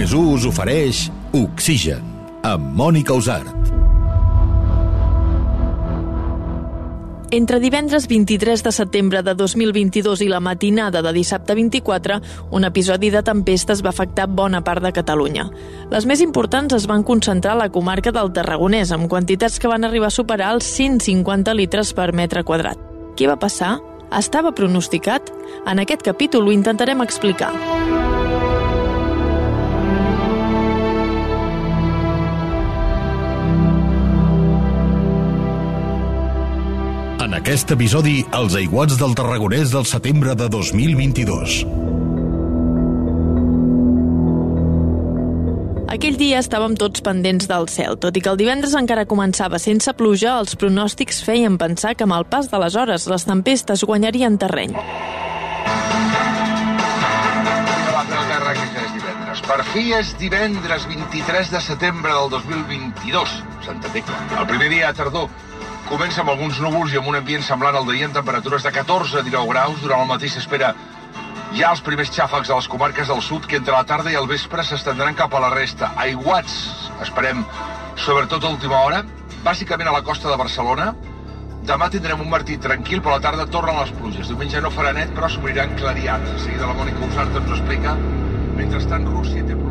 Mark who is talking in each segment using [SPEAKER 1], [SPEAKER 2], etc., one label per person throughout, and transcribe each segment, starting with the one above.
[SPEAKER 1] Més us ofereix Oxigen, amb Mònica Usart.
[SPEAKER 2] Entre divendres 23 de setembre de 2022 i la matinada de dissabte 24, un episodi de tempestes va afectar bona part de Catalunya. Les més importants es van concentrar a la comarca del Tarragonès, amb quantitats que van arribar a superar els 150 litres per metre quadrat. Què va passar? Estava pronosticat? En aquest capítol ho intentarem explicar.
[SPEAKER 1] Aquest episodi, els aiguats del Tarragonès del setembre de 2022.
[SPEAKER 2] Aquell dia estàvem tots pendents del cel. Tot i que el divendres encara començava sense pluja, els pronòstics feien pensar que amb el pas de les hores les tempestes guanyarien terreny.
[SPEAKER 3] la Pel Terra que ja és divendres. Per fi és divendres 23 de setembre del 2022, Santa Tecla. El primer dia a tardor comença amb alguns núvols i amb un ambient semblant al d'ahir amb temperatures de 14 a 19 graus. Durant el matí s'espera ja els primers xàfecs a les comarques del sud que entre la tarda i el vespre s'estendran cap a la resta. Aiguats, esperem, sobretot a última hora, bàsicament a la costa de Barcelona, Demà tindrem un martí tranquil, però a la tarda tornen les pluges. Diumenge no farà net, però s'obriran clariats. De seguida la Mònica Usart ens ho explica. Mentrestant, Rússia té problemes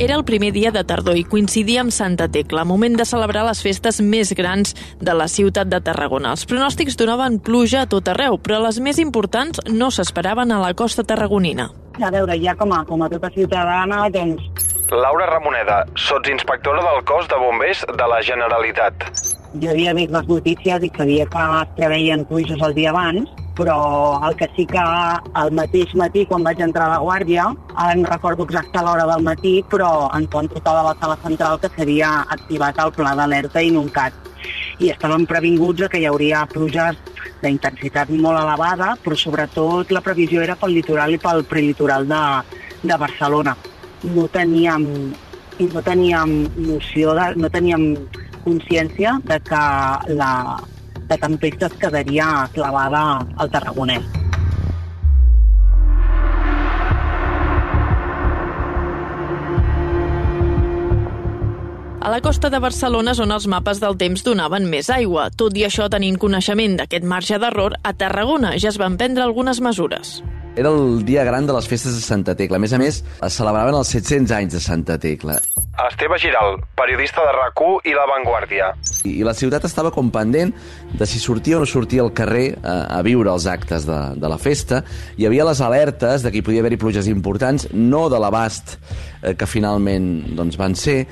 [SPEAKER 2] Era el primer dia de tardor i coincidia amb Santa Tecla, moment de celebrar les festes més grans de la ciutat de Tarragona. Els pronòstics donaven pluja a tot arreu, però les més importants no s'esperaven a la costa tarragonina.
[SPEAKER 4] A veure, ja com a, com a tota ciutadana, doncs,
[SPEAKER 5] Laura Ramoneda, sotsinspectora del cos de bombers de la Generalitat.
[SPEAKER 4] jo havia vist les notícies i sabia que es preveien pluges el dia abans, però el que sí que al mateix matí, quan vaig entrar a la guàrdia, ara no recordo exacta l'hora del matí, però ens van trucar de la sala central que s'havia activat el pla d'alerta inuncat. I estàvem previnguts que hi hauria pluges d'intensitat molt elevada, però sobretot la previsió era pel litoral i pel prelitoral de, de Barcelona. No teníem, no teníem noció, de, no teníem consciència de que la, la tempesta es quedaria clavada al Tarragonès.
[SPEAKER 2] A la costa de Barcelona és on els mapes del temps donaven més aigua. Tot i això, tenint coneixement d'aquest marge d'error, a Tarragona ja es van prendre algunes mesures.
[SPEAKER 6] Era el dia gran de les festes de Santa Tecla. A més a més, es celebraven els 700 anys de Santa Tecla.
[SPEAKER 5] Esteve Giral, periodista de rac i La Vanguardia.
[SPEAKER 6] I, I la ciutat estava com pendent de si sortia o no sortia al carrer a, a viure els actes de, de la festa. Hi havia les alertes de que hi podia haver-hi pluges importants, no de l'abast eh, que finalment doncs, van ser,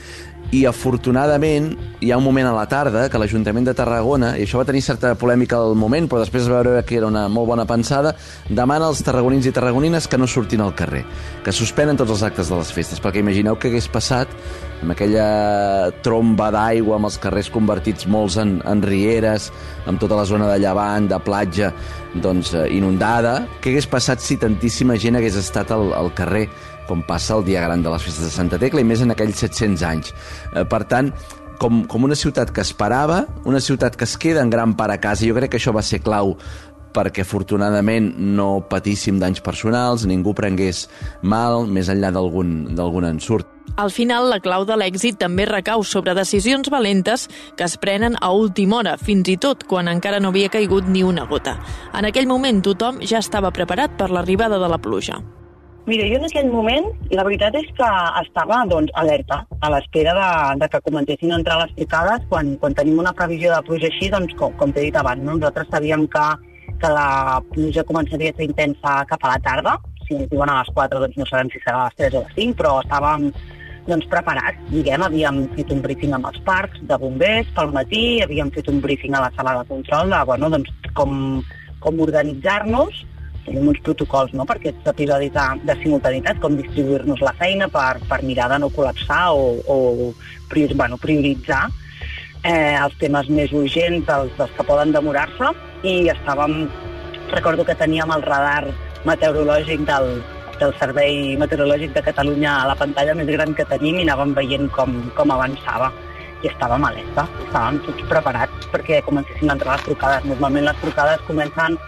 [SPEAKER 6] i afortunadament hi ha un moment a la tarda que l'Ajuntament de Tarragona, i això va tenir certa polèmica al moment, però després es va veure que era una molt bona pensada, demana als tarragonins i tarragonines que no surtin al carrer, que suspenen tots els actes de les festes, perquè imagineu què hagués passat amb aquella tromba d'aigua, amb els carrers convertits molts en, en rieres, amb tota la zona de llevant, de platja, doncs eh, inundada. Què hagués passat si tantíssima gent hagués estat al, al carrer com passa el dia gran de les festes de Santa Tecla i més en aquells 700 anys. Eh, per tant, com, com una ciutat que esperava, una ciutat que es queda en gran part a casa, jo crec que això va ser clau perquè afortunadament no patíssim danys personals, ningú prengués mal, més enllà d'algun ensurt.
[SPEAKER 2] Al final, la clau de l'èxit també recau sobre decisions valentes que es prenen a última hora, fins i tot quan encara no havia caigut ni una gota. En aquell moment, tothom ja estava preparat per l'arribada de la pluja.
[SPEAKER 4] Mira, jo en aquell moment, la veritat és que estava doncs, alerta, a l'espera de, de que comencessin a entrar les picades. Quan, quan tenim una previsió de pluja així, doncs, com, com t'he dit abans, no? nosaltres sabíem que, que la pluja començaria a ser intensa cap a la tarda. Si ens diuen a les 4, doncs no sabem si serà a les 3 o a les 5, però estàvem doncs, preparats. Diguem, havíem fet un briefing amb els parcs de bombers pel matí, havíem fet un briefing a la sala de control de bueno, doncs, com, com organitzar-nos tenim uns protocols no, per aquests episodis de, de simultanitat, com distribuir-nos la feina per, per mirar de no col·lapsar o, o prior, bueno, prioritzar eh, els temes més urgents, els, els que poden demorar-se, i estàvem, recordo que teníem el radar meteorològic del, del Servei Meteorològic de Catalunya a la pantalla més gran que tenim i anàvem veient com, com avançava. I estàvem alerta, estàvem tots preparats perquè comencessin a entrar les trucades. Normalment les trucades comencen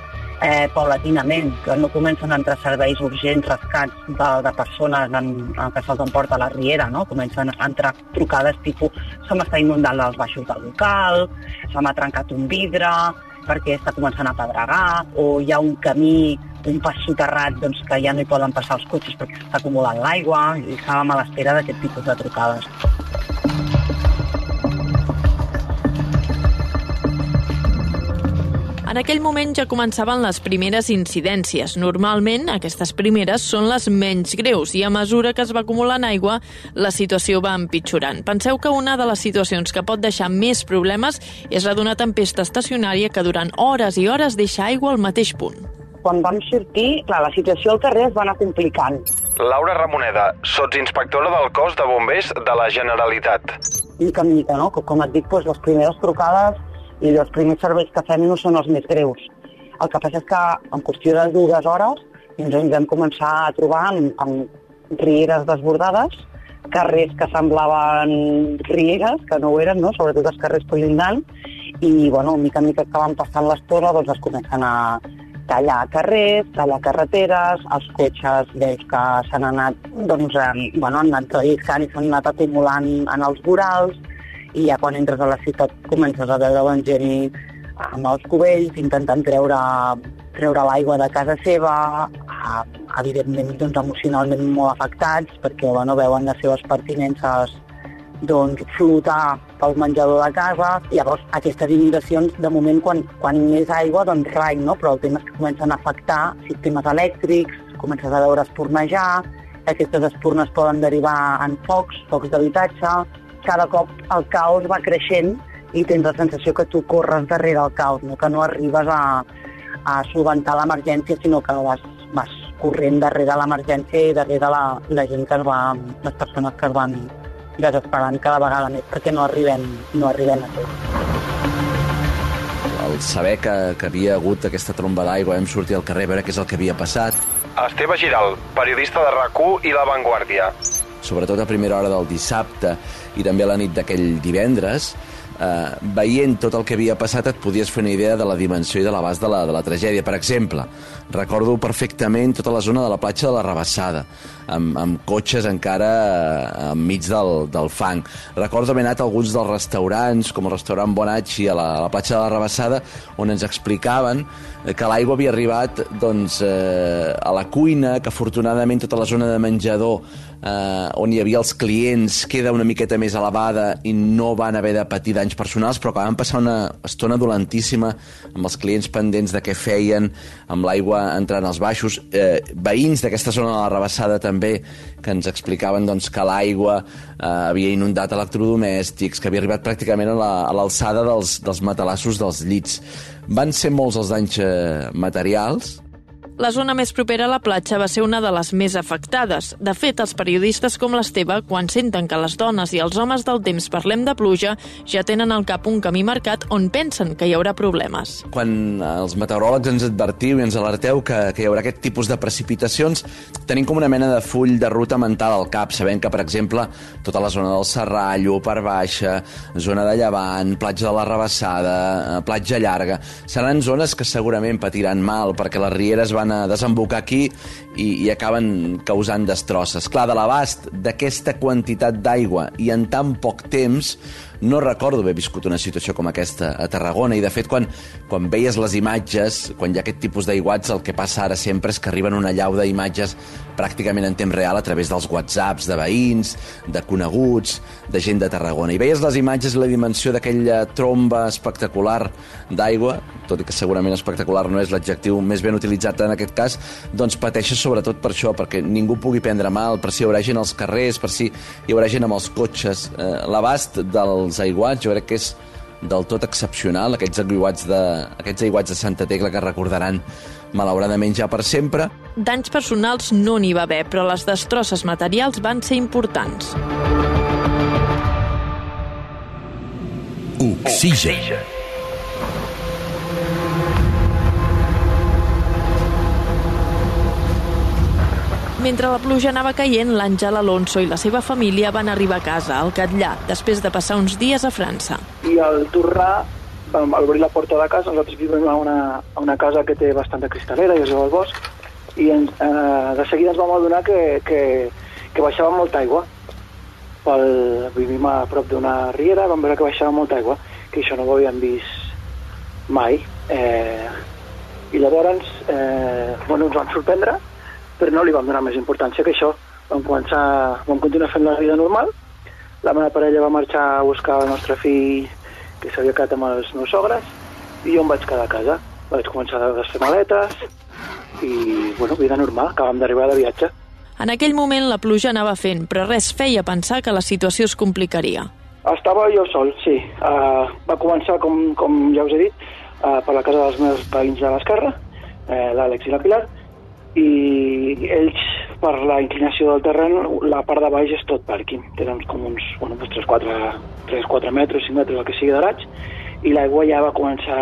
[SPEAKER 4] eh, paulatinament, que no comencen a entrar serveis urgents, rescats de, de persones en, en que se'ls emporta la riera, no? Comencen a entrar trucades tipus se m'està inundant els baixos del local, se m'ha trencat un vidre, perquè està començant a pedregar, o hi ha un camí, un pas soterrat doncs, que ja no hi poden passar els cotxes perquè s'està acumulant l'aigua, i estàvem a l'espera d'aquest tipus de trucades.
[SPEAKER 2] En aquell moment ja començaven les primeres incidències. Normalment, aquestes primeres són les menys greus i a mesura que es va acumulant aigua, la situació va empitjorant. Penseu que una de les situacions que pot deixar més problemes és la d'una tempesta estacionària que durant hores i hores deixa aigua al mateix punt.
[SPEAKER 4] Quan vam sortir, clar, la situació al carrer es va anar complicant.
[SPEAKER 5] Laura Ramoneda, sotsinspectora del cos de bombers de la Generalitat.
[SPEAKER 4] Mica en mica, no? Com et dic, doncs, les primeres trucades i els primers serveis que fem no són els més greus. El que passa és que en qüestió de dues hores ens ens vam començar a trobar amb, amb rieres desbordades, carrers que semblaven rieres, que no ho eren, no? sobretot els carrers colindant, i bueno, mica en mica que van passant l'estona doncs es comencen a tallar carrers, tallar carreteres, els cotxes veus que s'han anat, doncs, bueno, han anat traïscant i s'han anat acumulant en els vorals, i ja quan entres a la ciutat comences a veure la gent amb els cubells intentant treure, treure l'aigua de casa seva, evidentment doncs, emocionalment molt afectats perquè bueno, veuen les seves pertinences doncs, flotar pel menjador de casa. Llavors, aquestes inundacions, de moment, quan, quan més aigua, doncs rai, no? però el tema és que comencen a afectar sistemes elèctrics, comences a veure espurnejar, aquestes espurnes poden derivar en focs, focs d'habitatge, cada cop el caos va creixent i tens la sensació que tu corres darrere el caos, no? que no arribes a, a solventar l'emergència, sinó que vas, vas corrent darrere l'emergència i darrere la, la gent que es va, les persones que es van desesperant cada vegada més perquè no arribem, no arribem a tot.
[SPEAKER 6] El saber que, que havia hagut aquesta tromba d'aigua, vam sortir al carrer a veure què és el que havia passat.
[SPEAKER 5] Esteve Giral, periodista de rac i La Vanguardia.
[SPEAKER 6] Sobretot a primera hora del dissabte i també la nit d'aquell divendres, eh, veient tot el que havia passat et podies fer una idea de la dimensió i de l'abast de, la, de la tragèdia. Per exemple, recordo perfectament tota la zona de la platja de la Rebassada, amb, amb cotxes encara eh, enmig del, del fang. Recordo haver anat a alguns dels restaurants, com el restaurant Bonacci a la, a la platja de la Rebassada, on ens explicaven que l'aigua havia arribat doncs, eh, a la cuina, que afortunadament tota la zona de menjador eh, on hi havia els clients queda una miqueta més elevada i no van haver de patir danys personals, però que van passar una estona dolentíssima amb els clients pendents de què feien, amb l'aigua entrant als baixos. Eh, veïns d'aquesta zona de la Rebassada també, que ens explicaven doncs, que l'aigua eh, havia inundat electrodomèstics, que havia arribat pràcticament a l'alçada la, dels, dels matalassos dels llits. Van ser molts els danys eh, materials,
[SPEAKER 2] la zona més propera a la platja va ser una de les més afectades. De fet, els periodistes com l'Esteve, quan senten que les dones i els homes del temps parlem de pluja, ja tenen al cap un camí marcat on pensen que hi haurà problemes.
[SPEAKER 6] Quan els meteoròlegs ens advertiu i ens alerteu que, que hi haurà aquest tipus de precipitacions, tenim com una mena de full de ruta mental al cap, sabent que, per exemple, tota la zona del Serrallo, per baixa, zona de Llevant, platja de la Rebassada, eh, platja llarga, seran zones que segurament patiran mal perquè les rieres van a desembocar aquí i, i acaben causant destrosses. Clar, de l'abast d'aquesta quantitat d'aigua i en tan poc temps, no recordo haver viscut una situació com aquesta a Tarragona i, de fet, quan, quan veies les imatges, quan hi ha aquest tipus d'aiguats, el que passa ara sempre és que arriben una llau d'imatges pràcticament en temps real a través dels whatsapps de veïns, de coneguts, de gent de Tarragona. I veies les imatges i la dimensió d'aquella tromba espectacular d'aigua, tot i que segurament espectacular no és l'adjectiu més ben utilitzat en aquest cas, doncs pateixes sobretot per això, perquè ningú pugui prendre mal, per si hi haurà gent als carrers, per si hi haurà gent amb els cotxes. Eh, L'abast dels aiguats jo crec que és del tot excepcional, aquests aiguats de, aquests aiguats de Santa Tecla que recordaran malauradament ja per sempre.
[SPEAKER 2] Danys personals no n'hi va haver, però les destrosses materials van ser importants.
[SPEAKER 1] Oxigen.
[SPEAKER 2] Mentre la pluja anava caient, l'Àngel Alonso i la seva família van arribar a casa, al Catllà, després de passar uns dies a França.
[SPEAKER 7] I al tornar, vam obrir la porta de casa, nosaltres vivim a una, a una casa que té bastanta cristalera i es veu al bosc, i ens, eh, de seguida ens vam adonar que, que, que baixava molta aigua. Pel, vivim a prop d'una riera, vam veure que baixava molta aigua, que això no ho havíem vist mai. Eh, I llavors, eh, bueno, ens vam sorprendre, però no li vam donar més importància que això. Vam, començar, vam continuar fent la vida normal. La meva parella va marxar a buscar el nostre fill que s'havia quedat amb els meus sogres i jo em vaig quedar a casa. Vaig començar a desfer maletes i, bueno, vida normal. Acabam d'arribar de viatge.
[SPEAKER 2] En aquell moment la pluja anava fent, però res feia pensar que la situació es complicaria.
[SPEAKER 7] Estava jo sol, sí. Uh, va començar, com, com ja us he dit, uh, per la casa dels meus veïns de l'esquerra, uh, l'Àlex i la Pilar, i ells, per la inclinació del terreny, la part de baix és tot pàrquing. Tenen com uns bueno, 3-4 3-4 metres, 5 metres, el que sigui de raig, i l'aigua ja va començar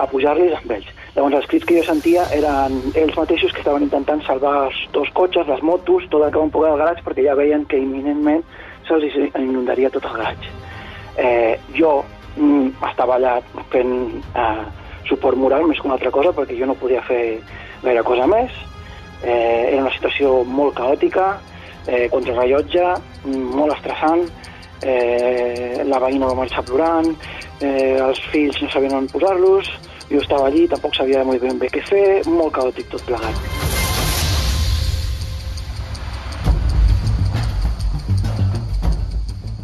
[SPEAKER 7] a pujar-los amb ells. Llavors els crits que jo sentia eren ells mateixos que estaven intentant salvar els dos cotxes, les motos, tot el que van poder al garatge, perquè ja veien que imminentment se'ls inundaria tot el garatge. Eh, jo mm, estava allà fent eh, suport moral més que una altra cosa, perquè jo no podia fer gaire cosa més, eh, era una situació molt caòtica, eh, contra rellotge, molt estressant, eh, la veïna va marxar plorant, eh, els fills no sabien on posar-los, jo estava allí, tampoc sabia molt ben bé què fer, molt caòtic tot plegat.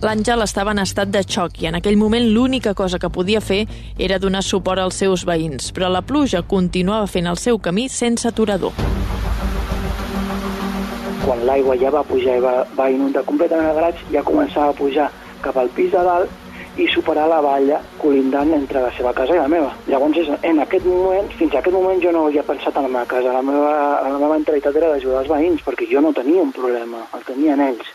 [SPEAKER 2] L'Àngel estava en estat de xoc i en aquell moment l'única cosa que podia fer era donar suport als seus veïns, però la pluja continuava fent el seu camí sense aturador.
[SPEAKER 7] Quan l'aigua ja va pujar i va, va inundar completament el garatge, ja començava a pujar cap al pis de dalt i superar la valla colindant entre la seva casa i la meva. Llavors, és- en aquest moment, fins a aquest moment jo no havia pensat en la meva casa. La meva, la meva mentalitat era d'ajudar els veïns, perquè jo no tenia un problema, el tenien ells.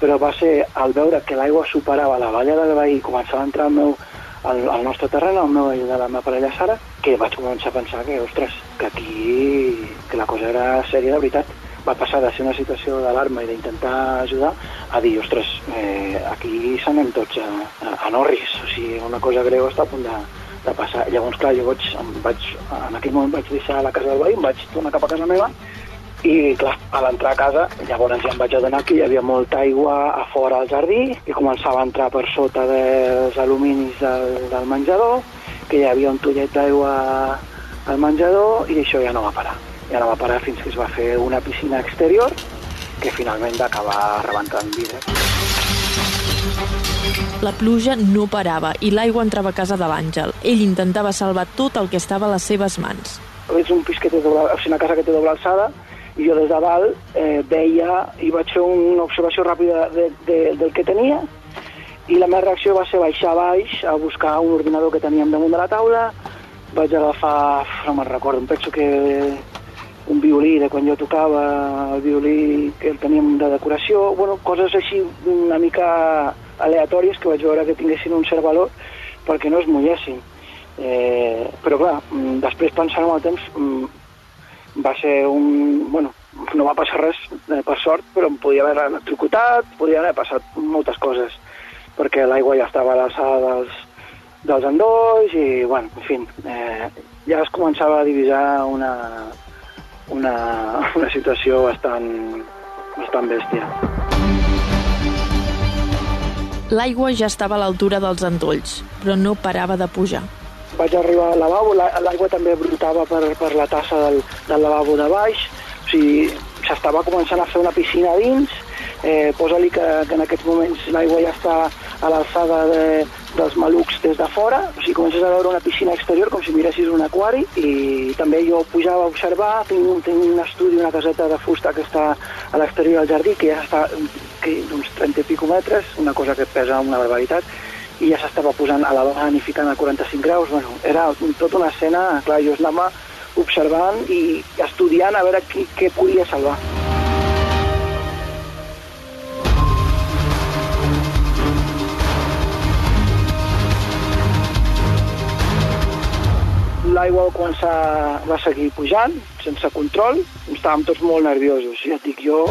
[SPEAKER 7] Però va ser al veure que l'aigua superava la valla del veí i començava a entrar al, meu, al, al nostre terreny, al meu i de la meva parella Sara, que vaig començar a pensar que, ostres, que aquí que la cosa era sèria de veritat. Va passar de ser una situació d'alarma i d'intentar ajudar a dir, ostres, eh, aquí s'anem tots a, a, a Norris, o sigui, una cosa greu està a punt de, de passar. Llavors, clar, jo vaig, vaig, en aquell moment vaig deixar la casa del veí, em vaig tornar cap a casa meva i, clar, a l'entrar a casa, llavors ja em vaig adonar que hi havia molta aigua a fora al jardí, que començava a entrar per sota dels aluminis del, del menjador, que hi havia un tullet d'aigua al menjador i això ja no va parar. Ja no va parar fins que es va fer una piscina exterior que finalment va acabar rebentant vidres.
[SPEAKER 2] La pluja no parava i l'aigua entrava a casa de l'Àngel. Ell intentava salvar tot el que estava a les seves mans.
[SPEAKER 7] és un pis que té doble, o sigui, una casa que té doble alçada i jo des de dalt eh, veia i vaig fer una observació ràpida de, de, del que tenia i la meva reacció va ser baixar a baix a buscar un ordinador que teníem damunt de la taula vaig agafar, no me'n recordo, em penso que un violí de quan jo tocava, el violí que el teníem de decoració, bueno, coses així una mica aleatòries que vaig veure que tinguessin un cert valor perquè no es mullessin. Eh, però clar, mm, després pensant en el temps, mm, va ser un... Bueno, no va passar res, eh, per sort, però em podia haver electrocutat, podia haver passat moltes coses, perquè l'aigua ja estava a l'alçada dels, dels endolls i, bueno, en fi, eh, ja es començava a divisar una, una, una situació bastant, bastant bèstia.
[SPEAKER 2] L'aigua ja estava a l'altura dels endolls, però no parava de pujar.
[SPEAKER 7] vaig arribar al lavabo, la- l'aigua també brotava per, per la tassa del, del lavabo de baix, o sigui, s'estava començant a fer una piscina a dins, eh, posa-li que, que en aquests moments l'aigua ja està a l'alçada de, dels malucs des de fora, o sigui, comences a veure una piscina exterior com si miressis un aquari i també jo pujava a observar, tinc, un- tinc un estudi, una caseta de fusta que està a l'exterior del jardí, que ja està que d'uns 30 i pico metres, una cosa que pesa una barbaritat, i ja s'estava posant a l'avant i ficant a 45 graus. Bueno, era tota una escena, clar, jo anava observant i estudiant a veure qui, què podia salvar. L'aigua va començar, va seguir pujant, sense control, estàvem tots molt nerviosos. Ja et dic, jo,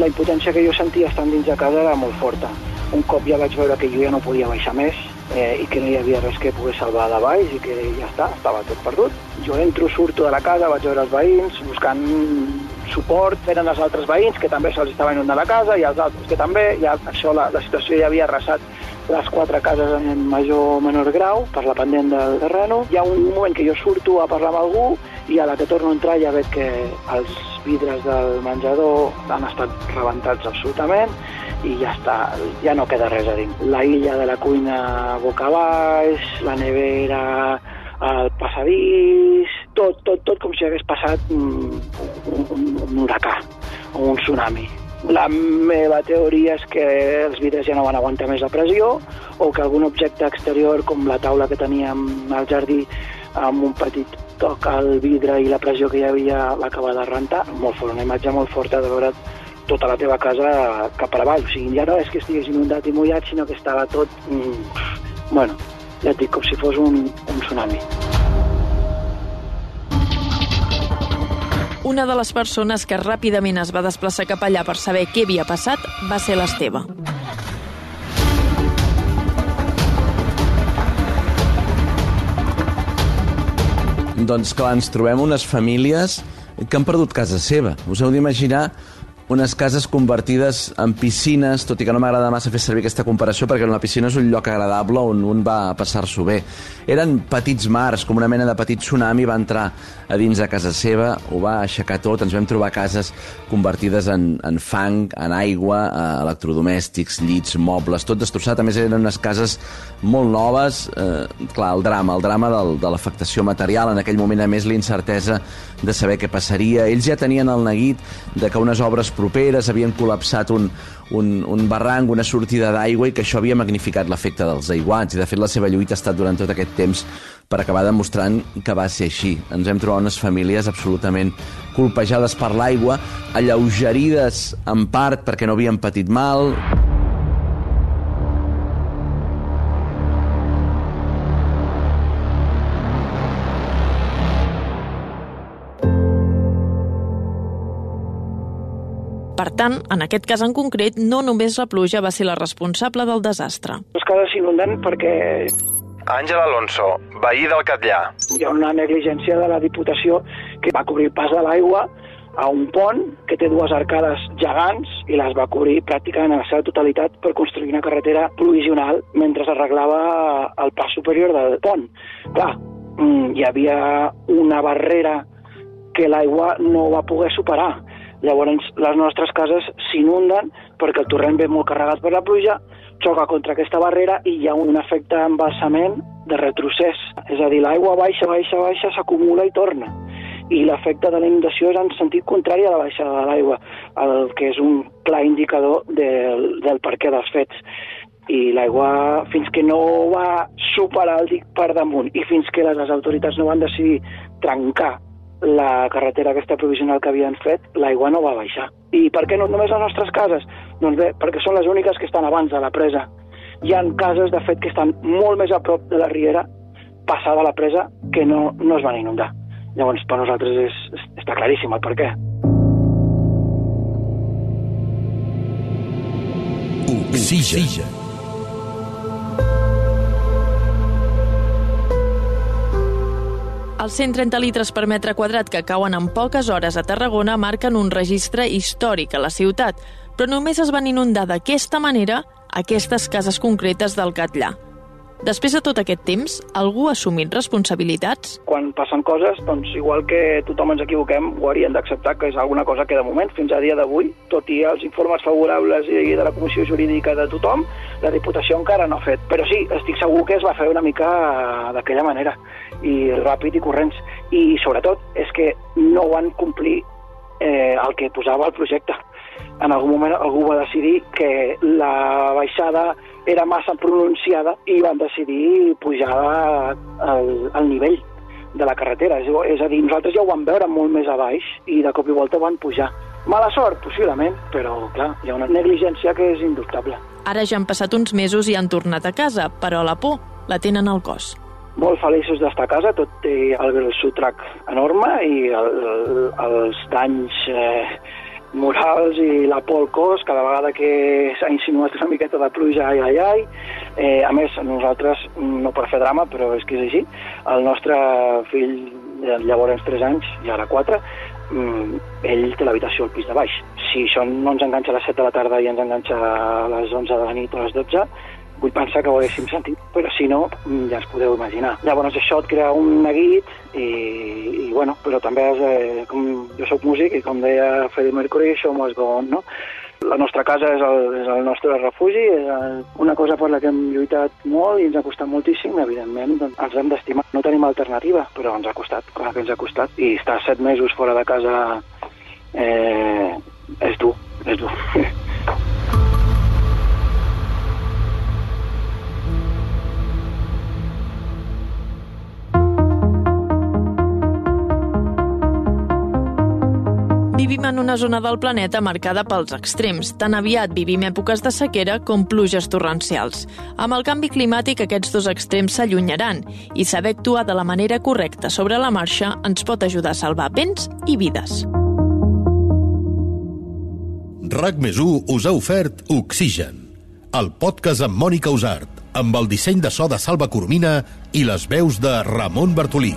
[SPEAKER 7] la impotència que jo sentia estant dins de casa era molt forta. Un cop ja vaig veure que jo ja no podia baixar més eh, i que no hi havia res que pogués salvar de baix i que ja està, estava tot perdut. Jo entro, surto de la casa, vaig veure els veïns buscant suport, eren els altres veïns que també se'ls estava inundant la casa i els altres que també, ja això la, la situació ja havia arrasat les quatre cases en major o menor grau per la pendent del terreno. Hi ha un moment que jo surto a parlar amb algú i a la que torno a entrar ja veig que els vidres del menjador han estat rebentats absolutament i ja està, ja no queda res a dins. La illa de la cuina boca baix, la nevera el passadís, tot, tot, tot com si hagués passat un, un, un huracà o un tsunami. La meva teoria és que els vidres ja no van aguantar més la pressió o que algun objecte exterior, com la taula que teníem al jardí, amb un petit toc al vidre i la pressió que hi havia l'acaba de rentar. Molt fort, una imatge molt forta de veure tota la teva casa cap per avall. O sigui, ja no és que estigués inundat i mullat, sinó que estava tot... Mm, bueno, ja et dic, com si fos un, un tsunami.
[SPEAKER 2] Una de les persones que ràpidament es va desplaçar cap allà per saber què havia passat va ser l'Esteve.
[SPEAKER 6] Doncs clar, ens trobem unes famílies que han perdut casa seva. Us heu d'imaginar unes cases convertides en piscines, tot i que no m'agrada massa fer servir aquesta comparació perquè una piscina és un lloc agradable on un va passar-s'ho bé. Eren petits mars, com una mena de petit tsunami, va entrar a dins de casa seva, ho va aixecar tot, ens vam trobar cases convertides en, en fang, en aigua, eh, electrodomèstics, llits, mobles, tot destrossat. A més, eren unes cases molt noves. Eh, clar, el drama, el drama del, de l'afectació material, en aquell moment, a més, l'incertesa de saber què passaria. Ells ja tenien el neguit de que unes obres properes havien col·lapsat un, un, un barranc, una sortida d'aigua i que això havia magnificat l'efecte dels aiguats. I, de fet, la seva lluita ha estat durant tot aquest temps per acabar demostrant que va ser així. Ens hem trobat unes famílies absolutament colpejades per l'aigua, alleugerides en part perquè no havien patit mal...
[SPEAKER 2] Per tant, en aquest cas en concret, no només la pluja va ser la responsable del desastre.
[SPEAKER 7] Les cases s'inunden perquè
[SPEAKER 5] Àngel Alonso, veí del Catllà.
[SPEAKER 7] hi ha una negligència de la Diputació que va cobrir pas de l'aigua a un pont que té dues arcades gegants i les va cobrir pràcticament en la seva totalitat per construir una carretera provisional mentre s'arreglava el pas superior del pont. Clar, mm, hi havia una barrera que l'aigua no va poder superar. Llavors, les nostres cases s'inunden perquè el torrent ve molt carregat per la pluja, xoca contra aquesta barrera i hi ha un efecte embalsament de retrocés. És a dir, l'aigua baixa, baixa, baixa, s'acumula i torna. I l'efecte de la inundació és en sentit contrari a la baixada de l'aigua, el que és un clar indicador del, del perquè dels fets. I l'aigua, fins que no va superar el dic per damunt i fins que les autoritats no van decidir trencar la carretera aquesta provisional que havien fet, l'aigua no va baixar. I per què no només les nostres cases? Doncs bé, perquè són les úniques que estan abans de la presa. Hi ha cases, de fet, que estan molt més a prop de la riera, passada la presa, que no, no es van inundar. Llavors, per nosaltres és, és, està claríssim el per què.
[SPEAKER 1] Oxigen.
[SPEAKER 2] Els 130 litres per metre quadrat que cauen en poques hores a Tarragona marquen un registre històric a la ciutat, però només es van inundar d'aquesta manera aquestes cases concretes del Catllà. Després de tot aquest temps, algú ha assumit responsabilitats?
[SPEAKER 7] Quan passen coses, doncs igual que tothom ens equivoquem, ho haurien d'acceptar que és alguna cosa que de moment, fins a dia d'avui, tot i els informes favorables i de la Comissió Jurídica de tothom, la Diputació encara no ha fet. Però sí, estic segur que es va fer una mica d'aquella manera, i ràpid i corrents. I sobretot és que no van complir eh, el que posava el projecte. En algun moment algú va decidir que la baixada era massa pronunciada i van decidir pujar al, al nivell de la carretera. És, és a dir, nosaltres ja ho vam veure molt més a baix i de cop i volta van pujar. Mala sort, possiblement, però clar, hi ha una negligència que és indubtable.
[SPEAKER 2] Ara ja han passat uns mesos i han tornat a casa, però la por la tenen al cos.
[SPEAKER 7] Molt feliços d'estar a casa, tot té el sotrac enorme i el, el, els danys eh, morals i la por al cos cada vegada que s'ha insinuat una miqueta de pluja, ai, ai, ai. Eh, a més, nosaltres, no per fer drama, però és que és així, el nostre fill, llavors 3 anys, i ara 4, mm, ell té l'habitació al pis de baix. Si això no ens enganxa a les 7 de la tarda i ens enganxa a les 11 de la nit o a les 12, vull pensar que ho haguéssim sentit, però si no, mm, ja ens podeu imaginar. Llavors això et crea un neguit i, i bueno, però també és, eh, com jo sóc músic i com deia Freddie Mercury, show must go on, no? La nostra casa és el, és el nostre refugi, és el, una cosa per la que hem lluitat molt i ens ha costat moltíssim, evidentment doncs, ens hem d'estimar. No tenim alternativa, però ens ha costat, clar que ens ha costat. I estar set mesos fora de casa eh, és dur, és dur.
[SPEAKER 2] Vivim en una zona del planeta marcada pels extrems. Tan aviat vivim èpoques de sequera com pluges torrencials. Amb el canvi climàtic aquests dos extrems s'allunyaran i saber actuar de la manera correcta sobre la marxa ens pot ajudar a salvar béns i vides.
[SPEAKER 1] RAC més us ha ofert Oxigen, el podcast amb Mònica Usart, amb el disseny de so de Salva Coromina i les veus de Ramon Bartolí.